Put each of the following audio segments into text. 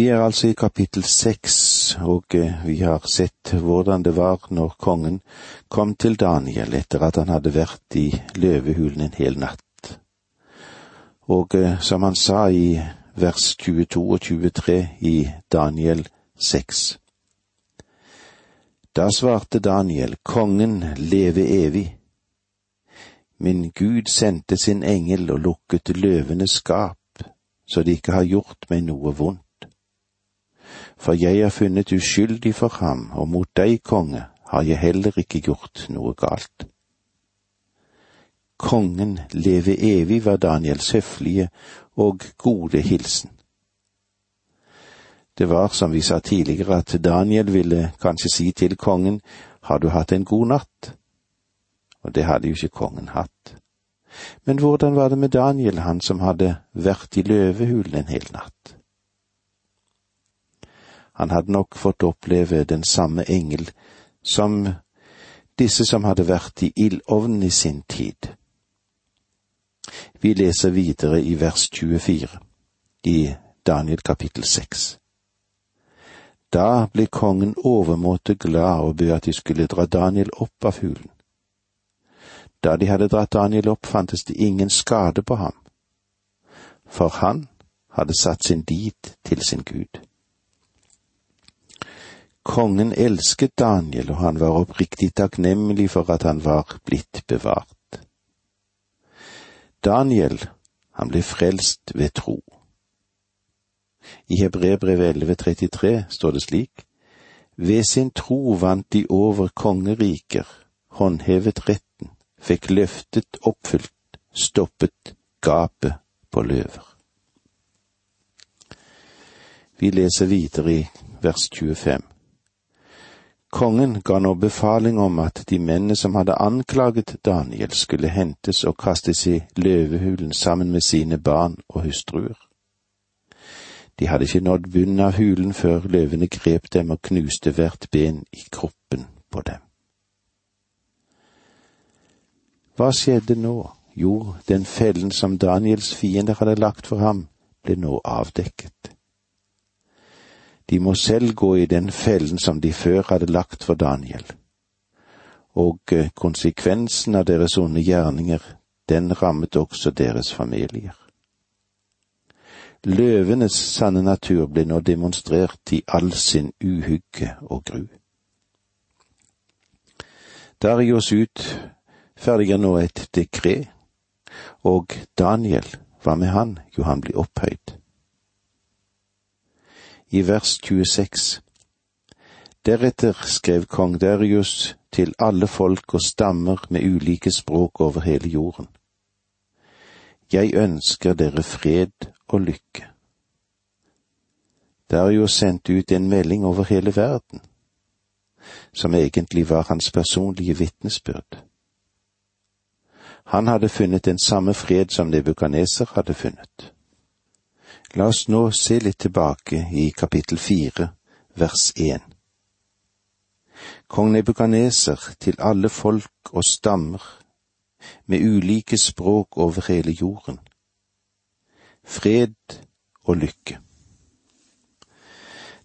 Vi er altså i kapittel seks, og eh, vi har sett hvordan det var når kongen kom til Daniel etter at han hadde vært i løvehulen en hel natt. Og eh, som han sa i vers 22 og 23 i Daniel 6. Da svarte Daniel, Kongen leve evig. Min Gud sendte sin engel og lukket løvenes skap, så de ikke har gjort meg noe vondt. For jeg er funnet uskyldig for ham, og mot deg, konge, har jeg heller ikke gjort noe galt. Kongen leve evig var Daniels høflige og gode hilsen. Det var, som vi sa tidligere, at Daniel ville kanskje si til kongen, har du hatt en god natt? og det hadde jo ikke kongen hatt. Men hvordan var det med Daniel, han som hadde vært i løvehulen en hel natt? Han hadde nok fått oppleve den samme engel som disse som hadde vært i ildovnen i sin tid. Vi leser videre i vers 24 i Daniel kapittel 6. Da ble kongen overmåte glad og bød at de skulle dra Daniel opp av hulen. Da de hadde dratt Daniel opp, fantes det ingen skade på ham, for han hadde satt sin dit til sin Gud. Kongen elsket Daniel, og han var oppriktig takknemlig for at han var blitt bevart. Daniel, han ble frelst ved tro. I Hebrebrevet 11.33 står det slik, Ved sin tro vant de over kongeriker, håndhevet retten, fikk løftet oppfylt, stoppet gapet på løver. Vi leser videre i vers 25. Kongen ga nå befaling om at de mennene som hadde anklaget Daniel, skulle hentes og kastes i løvehulen sammen med sine barn og hustruer. De hadde ikke nådd bunnen av hulen før løvene grep dem og knuste hvert ben i kroppen på dem. Hva skjedde nå? Jo, den fellen som Daniels fiender hadde lagt for ham, ble nå avdekket. De må selv gå i den fellen som de før hadde lagt for Daniel. Og eh, konsekvensen av deres onde gjerninger, den rammet også deres familier. Løvenes sanne natur ble nå demonstrert i all sin uhygge og gru. Darius ut ferdiger nå et dekret, og Daniel, hva med han? Jo, han blir opphøyd. I vers 26 Deretter skrev kong Darius til alle folk og stammer med ulike språk over hele jorden. Jeg ønsker dere fred og lykke. Darius sendte ut en melding over hele verden, som egentlig var hans personlige vitnesbyrd. Han hadde funnet den samme fred som Nebukaneser hadde funnet. La oss nå se litt tilbake i kapittel fire, vers én. Kong Nebukaneser til alle folk og stammer, med ulike språk over hele jorden. Fred og lykke.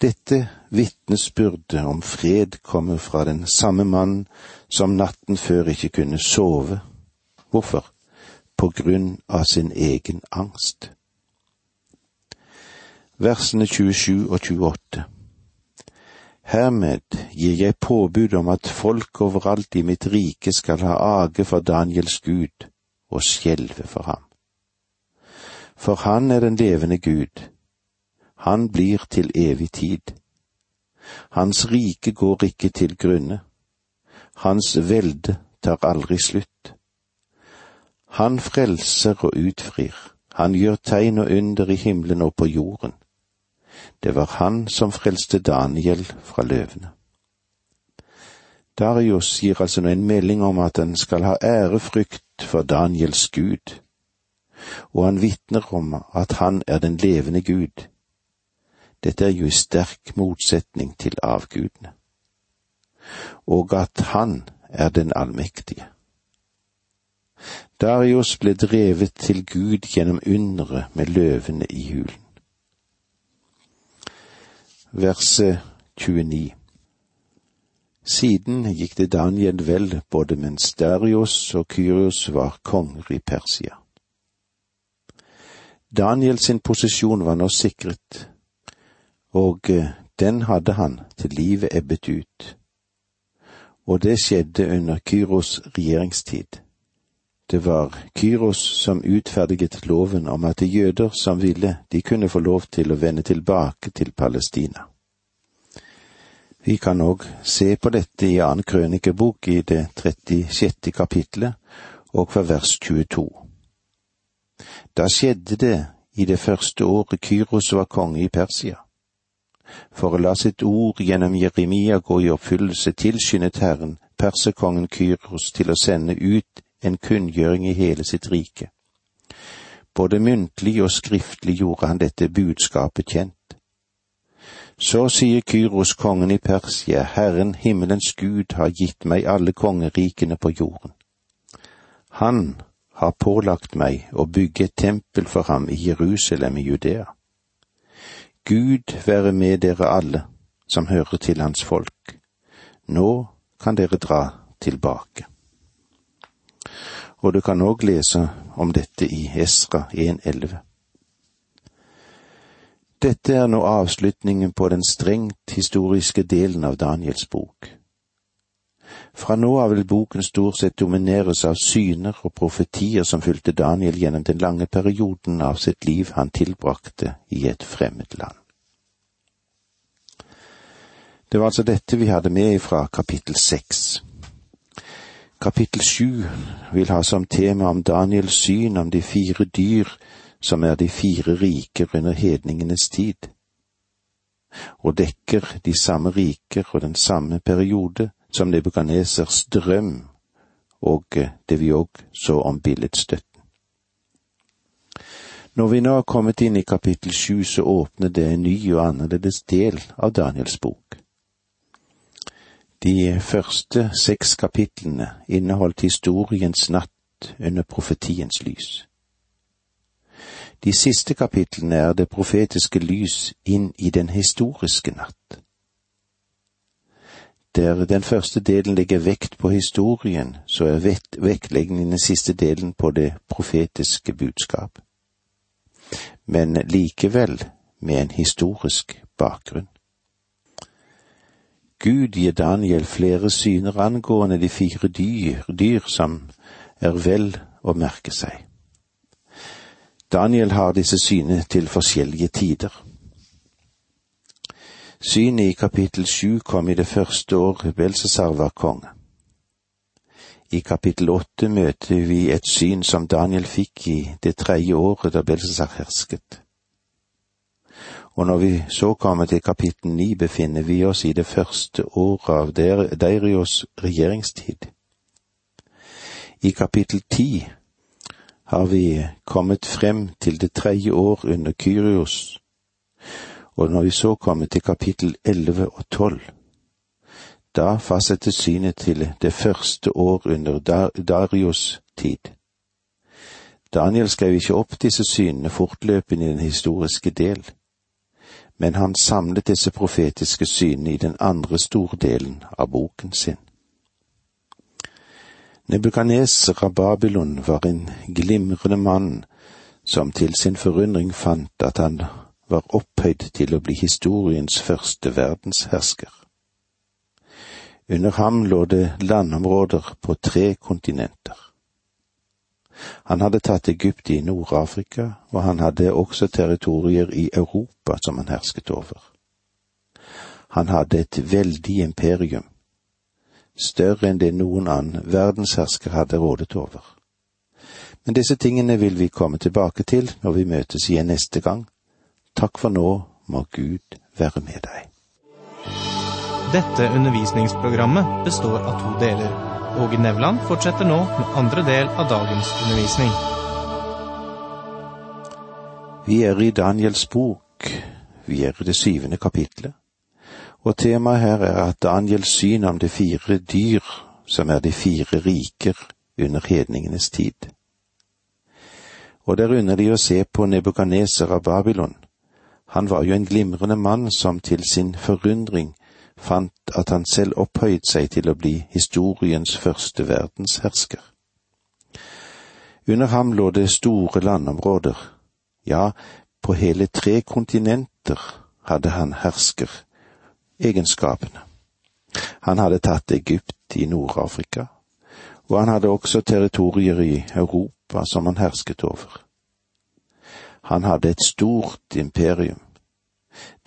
Dette vitnesbyrdet om fred kommer fra den samme mann som natten før ikke kunne sove Hvorfor? På grunn av sin egen angst. Versene 27 og 28 Hermed gir jeg påbud om at folk overalt i mitt rike skal ha age for Daniels Gud og skjelve for ham. For han er den levende Gud. Han blir til evig tid. Hans rike går ikke til grunne. Hans velde tar aldri slutt. Han frelser og utfrir, han gjør tegn og under i himmelen og på jorden. Det var han som frelste Daniel fra løvene. Darius gir altså nå en melding om at han skal ha ærefrykt for Daniels Gud, og han vitner om at han er den levende Gud. Dette er jo i sterk motsetning til avgudene, og at han er den allmektige. Darius ble drevet til Gud gjennom underet med løvene i hulen. Verset 29. Siden gikk det Daniel vel både mens Darius og Kyrios var konger i Persia. Daniel sin posisjon var nå sikret, og eh, den hadde han til livet ebbet ut. Og det skjedde under Kyros regjeringstid. Det var Kyros som utferdiget loven om at de jøder som ville, de kunne få lov til å vende tilbake til Palestina. Vi kan òg se på dette i annen krønikebok i det 36. kapitlet og fra vers 22. Da skjedde det i det første året Kyros var konge i Persia. For å la sitt ord gjennom Jeremia gå i oppfyllelse tilskyndet Herren perserkongen Kyros til å sende ut en kunngjøring i hele sitt rike. Både muntlig og skriftlig gjorde han dette budskapet kjent. Så sier Kyros kongen i Persia, Herren himmelens Gud har gitt meg alle kongerikene på jorden. Han har pålagt meg å bygge et tempel for ham i Jerusalem i Judea. Gud være med dere alle som hører til hans folk. Nå kan dere dra tilbake og du kan òg lese om dette i Esra 1.11. Dette er nå avslutningen på den strengt historiske delen av Daniels bok. Fra nå av vil boken stort sett domineres av syner og profetier som fulgte Daniel gjennom den lange perioden av sitt liv han tilbrakte i et fremmed land. Det var altså dette vi hadde med fra kapittel seks. Kapittel sju vil ha som tema om Daniels syn om de fire dyr som er de fire riker under hedningenes tid, og dekker de samme riker og den samme periode som Nebukanesers drøm og det vi òg så om billedstøtten. Når vi nå har kommet inn i kapittel sju, så åpner det en ny og annerledes del av Daniels bok. De første seks kapitlene inneholdt historiens natt under profetiens lys. De siste kapitlene er det profetiske lys inn i den historiske natt. Der den første delen legger vekt på historien, så er vektleggingen den siste delen på det profetiske budskap. Men likevel med en historisk bakgrunn. Gud gir Daniel flere syner angående de fire dyr, dyr som er vel å merke seg. Daniel har disse synene til forskjellige tider. Synet i kapittel sju kom i det første år Belsesar var konge. I kapittel åtte møter vi et syn som Daniel fikk i det tredje året da Belsesar hersket og når vi så kommer til kapittel ni, befinner vi oss i det første året av Deirios regjeringstid. I kapittel ti har vi kommet frem til det tredje år under Kyrios, og når vi så kommer til kapittel elleve og tolv, da fastsettes synet til det første år under Darios tid. Daniel skrev ikke opp disse synene fortløpende i den historiske del men han samlet disse profetiske synene i den andre stordelen av boken sin. Nebukaneser av Babylon var en glimrende mann som til sin forundring fant at han var opphøyd til å bli historiens første verdenshersker. Under ham lå det landområder på tre kontinenter. Han hadde tatt Egypt i Nord-Afrika, og han hadde også territorier i Europa som han hersket over. Han hadde et veldig imperium, større enn det noen annen verdenshersker hadde rådet over. Men disse tingene vil vi komme tilbake til når vi møtes igjen neste gang. Takk for nå, må Gud være med deg. Dette undervisningsprogrammet består av to deler. Åge Nevland fortsetter nå med andre del av dagens undervisning. Vi er i Daniels bok, vi er i det syvende kapitlet, og temaet her er at Daniels syn om de fire dyr, som er de fire riker under hedningenes tid. Og der er de å se på Nebukaneser av Babylon, Han var jo en glimrende mann som til sin forundring fant at han selv opphøyet seg til å bli historiens første verdenshersker. Under ham lå det store landområder, ja, på hele tre kontinenter hadde han hersker egenskapene. Han hadde tatt Egypt i Nord-Afrika, og han hadde også territorier i Europa som han hersket over. Han hadde et stort imperium.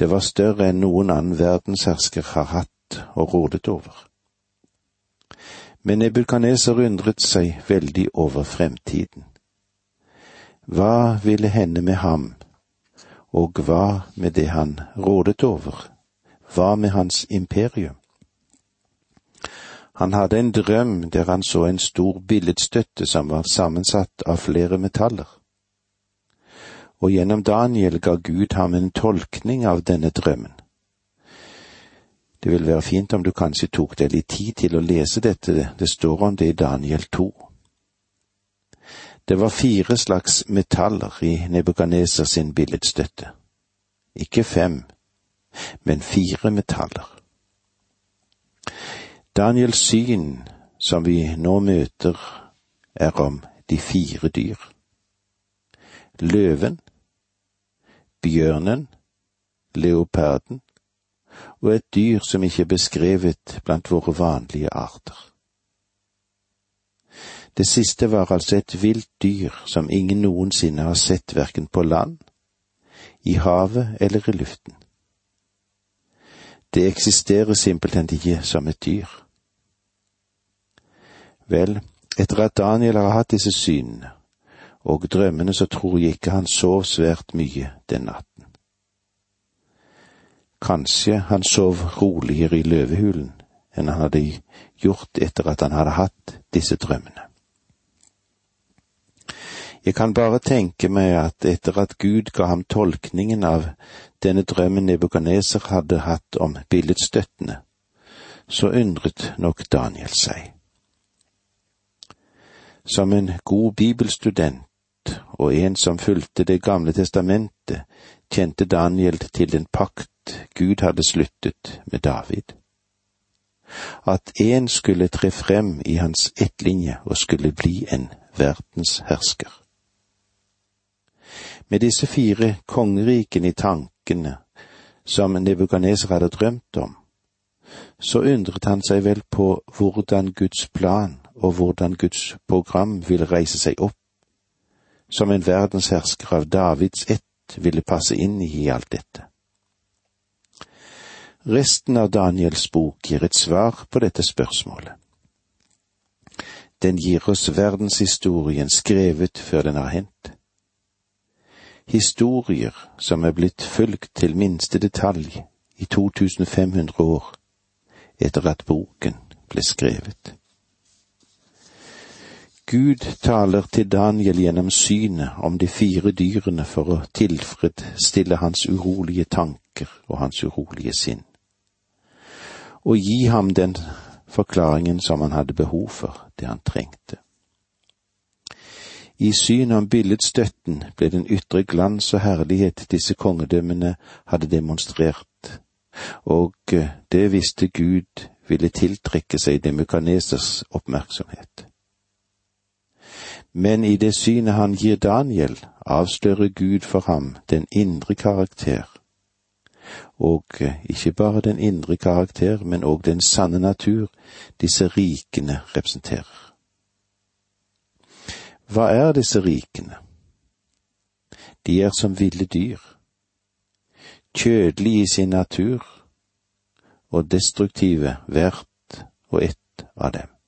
Det var større enn noen annen verdenshersker har hatt og rådet over. Men Nebukadneser undret seg veldig over fremtiden. Hva ville hende med ham, og hva med det han rådet over, hva med hans imperium? Han hadde en drøm der han så en stor billedstøtte som var sammensatt av flere metaller og gjennom Daniel ga Gud ham en tolkning av denne drømmen. Det vil være fint om du kanskje tok deg litt tid til å lese dette, det står om det i Daniel 2. Det var fire slags metaller i Nebukaneser sin billedstøtte. Ikke fem, men fire metaller. Daniels syn, som vi nå møter, er om de fire dyr. Løven, bjørnen, leoparden og et dyr som ikke er beskrevet blant våre vanlige arter. Det siste var altså et vilt dyr som ingen noensinne har sett verken på land, i havet eller i luften. Det eksisterer simpelthen ikke som et dyr. Vel, etter at Daniel har hatt disse synene, og drømmene så tror jeg ikke han sov svært mye den natten. Kanskje han sov roligere i løvehulen enn han hadde gjort etter at han hadde hatt disse drømmene. Jeg kan bare tenke meg at etter at Gud ga ham tolkningen av denne drømmen Nebukaneser hadde hatt om billedstøttene, så undret nok Daniel seg. Som en god bibelstudent og en som fulgte Det gamle testamentet, kjente Daniel til den pakt Gud hadde sluttet med David. At én skulle tre frem i hans ettlinje og skulle bli en verdenshersker. Med disse fire kongerikene i tankene som Nebukadneser hadde drømt om, så undret han seg vel på hvordan Guds plan og hvordan Guds program ville reise seg opp som en verdenshersker av Davids ett ville passe inn i alt dette. Resten av Daniels bok gir et svar på dette spørsmålet. Den gir oss verdenshistorien skrevet før den har hendt. Historier som er blitt fulgt til minste detalj i 2500 år etter at boken ble skrevet. Gud taler til Daniel gjennom synet om de fire dyrene for å tilfredsstille hans urolige tanker og hans urolige sinn, og gi ham den forklaringen som han hadde behov for, det han trengte. I synet om billedstøtten ble den ytre glans og herlighet disse kongedømmene hadde demonstrert, og det visste Gud ville tiltrekke seg Demukanesers oppmerksomhet. Men i det synet han gir Daniel, avslører Gud for ham den indre karakter. Og eh, ikke bare den indre karakter, men òg den sanne natur disse rikene representerer. Hva er disse rikene? De er som ville dyr, kjødelige i sin natur og destruktive hvert og ett av dem.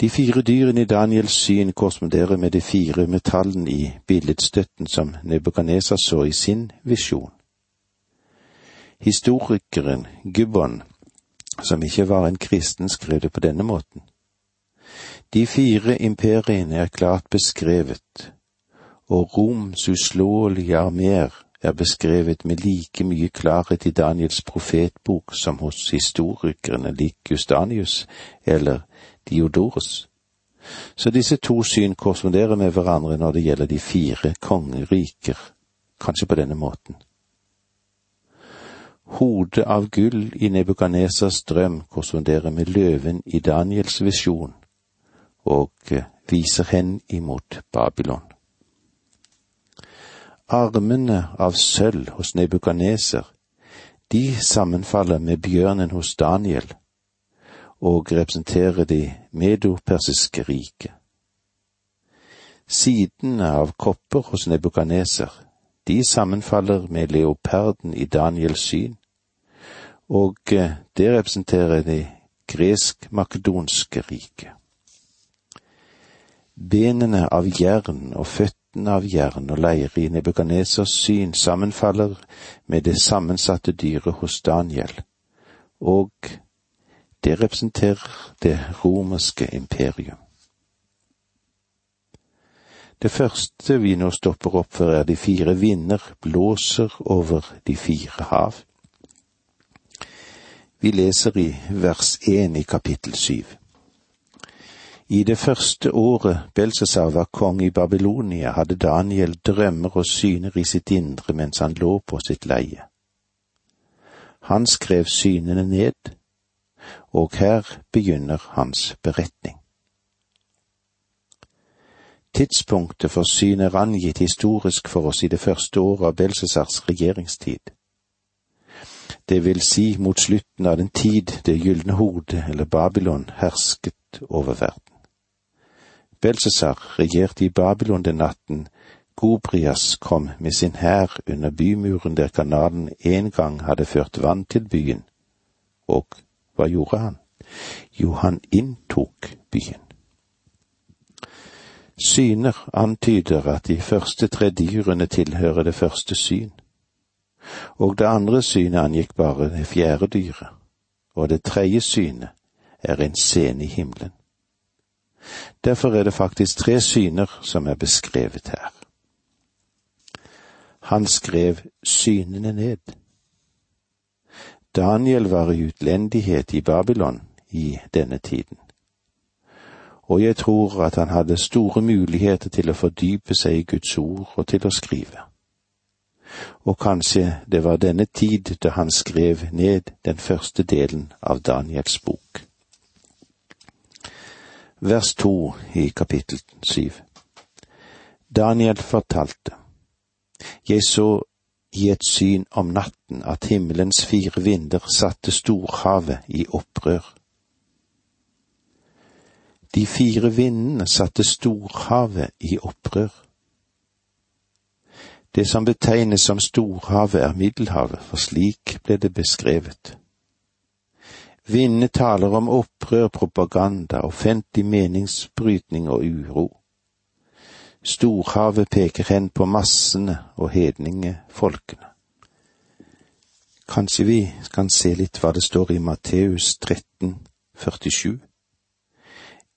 De fire dyrene i Daniels syn korresponderer med de fire metallene i billedstøtten som Nebukadneser så i sin visjon. Historikeren Gubbon, som ikke var en kristen, skrev det på denne måten. De fire imperiene er klart beskrevet, og Roms uslåelige armeer er beskrevet med like mye klarhet i Daniels profetbok som hos historikerne Likus Danius eller Diodorus. Så disse to syn korresponderer med hverandre når det gjelder de fire kongeriker kanskje på denne måten. Hodet av gull i Nebukanesas drøm korresponderer med løven i Daniels visjon og eh, viser hen imot Babylon. Armene av sølv hos Nebukaneser, de sammenfaller med bjørnen hos Daniel og representerer det medopersiske riket. Sidene av kopper hos nebukaneser, de sammenfaller med leoparden i Daniels syn, og eh, det representerer det gresk-makedonske riket. Benene av jern og føttene av jern og leire i nebukanesers syn sammenfaller med det sammensatte dyret hos Daniel, og det representerer det romerske imperium. Det første vi nå stopper opp for, er de fire vinder blåser over de fire hav. Vi leser i vers én i kapittel syv. I det første året Belsesar var konge i Babylonia, hadde Daniel drømmer og syner i sitt indre mens han lå på sitt leie. Han skrev synene ned, og her begynner hans beretning. Tidspunktet for synet er angitt historisk for oss i det første året av Belsesars regjeringstid. Det vil si mot slutten av den tid det gylne hodet, eller Babylon, hersket over verden. Belsesar regjerte i Babylon den natten Gobrias kom med sin hær under bymuren der kanalen en gang hadde ført vann til byen, og hva gjorde han? Jo, han inntok byen. Syner antyder at de første tre dyrene tilhører det første syn, og det andre synet angikk bare det fjerde dyret, og det tredje synet er en scene i himmelen. Derfor er det faktisk tre syner som er beskrevet her. Han skrev synene ned. Daniel var i utlendighet i Babylon i denne tiden, og jeg tror at han hadde store muligheter til å fordype seg i Guds ord og til å skrive. Og kanskje det var denne tid da han skrev ned den første delen av Daniels bok vers to i kapittel syv. Daniel fortalte, Jeg så i et syn om natten at himmelens fire vinder satte storhavet i opprør. De fire vindene satte storhavet i opprør. Det som betegnes som storhavet er Middelhavet, for slik ble det beskrevet. Vindene taler om opprør, propaganda, offentlig meningsbrytning og uro. Storhavet peker hen på massene og hedningefolkene. Kanskje vi kan se litt hva det står i Matteus 13, 47.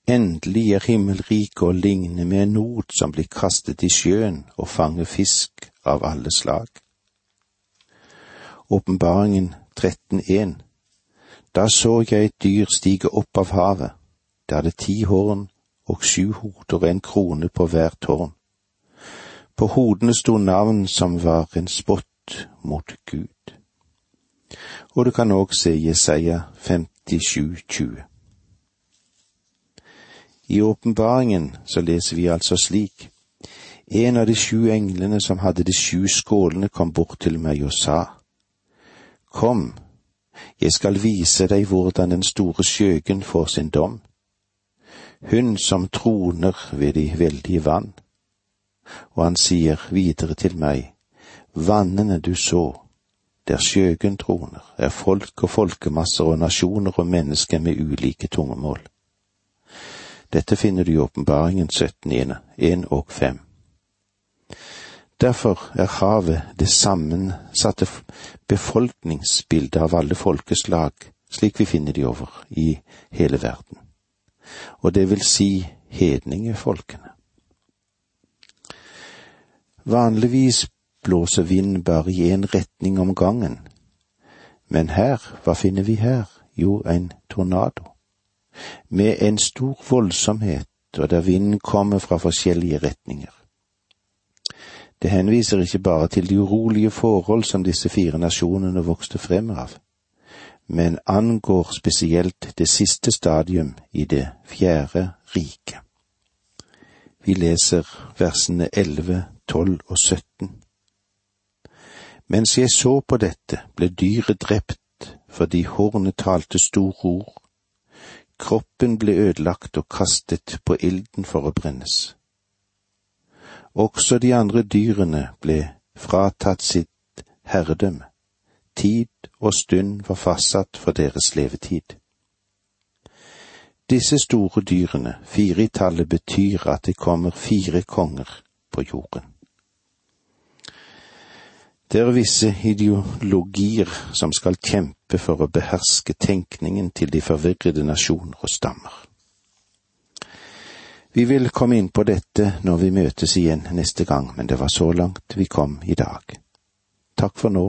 Endelig er himmelriket å ligne med en not som blir kastet i sjøen og fanger fisk av alle slag. Åpenbaringen 13.1 da så jeg et dyr stige opp av havet. Det hadde ti horn og sju hoder og en krone på hver tårn. På hodene sto navn som var en spott mot Gud. Og du kan òg se Jesaja 57,20. I åpenbaringen så leser vi altså slik. En av de sju englene som hadde de sju skålene kom bort til meg og sa, Kom, jeg skal vise deg hvordan den store skjøgen får sin dom. Hun som troner ved de veldige vann. Og han sier videre til meg, vannene du så, der skjøgen troner, er folk og folkemasser og nasjoner og mennesker med ulike tungemål. Dette finner du i åpenbaringen 17, 1 og 5. Derfor er havet det sammensatte befolkningsbildet av alle folkeslag, slik vi finner de over i hele verden, og det vil si hedningefolkene. Vanligvis blåser vinden bare i én retning om gangen, men her, hva finner vi her? Jo, en tornado. Med en stor voldsomhet, og der vinden kommer fra forskjellige retninger. Det henviser ikke bare til de urolige forhold som disse fire nasjonene vokste frem av, men angår spesielt det siste stadium i det fjerde riket. Vi leser versene 11, 12 og 17. Mens jeg så på dette, ble dyret drept fordi hornet talte store ord. Kroppen ble ødelagt og kastet på ilden for å brennes. Også de andre dyrene ble fratatt sitt herredømme. Tid og stund var fastsatt for deres levetid. Disse store dyrene, fire i tallet, betyr at det kommer fire konger på jorden. Det er visse ideologier som skal kjempe for å beherske tenkningen til de forvirrede nasjoner og stammer. Vi vil komme inn på dette når vi møtes igjen neste gang, men det var så langt vi kom i dag. Takk for nå,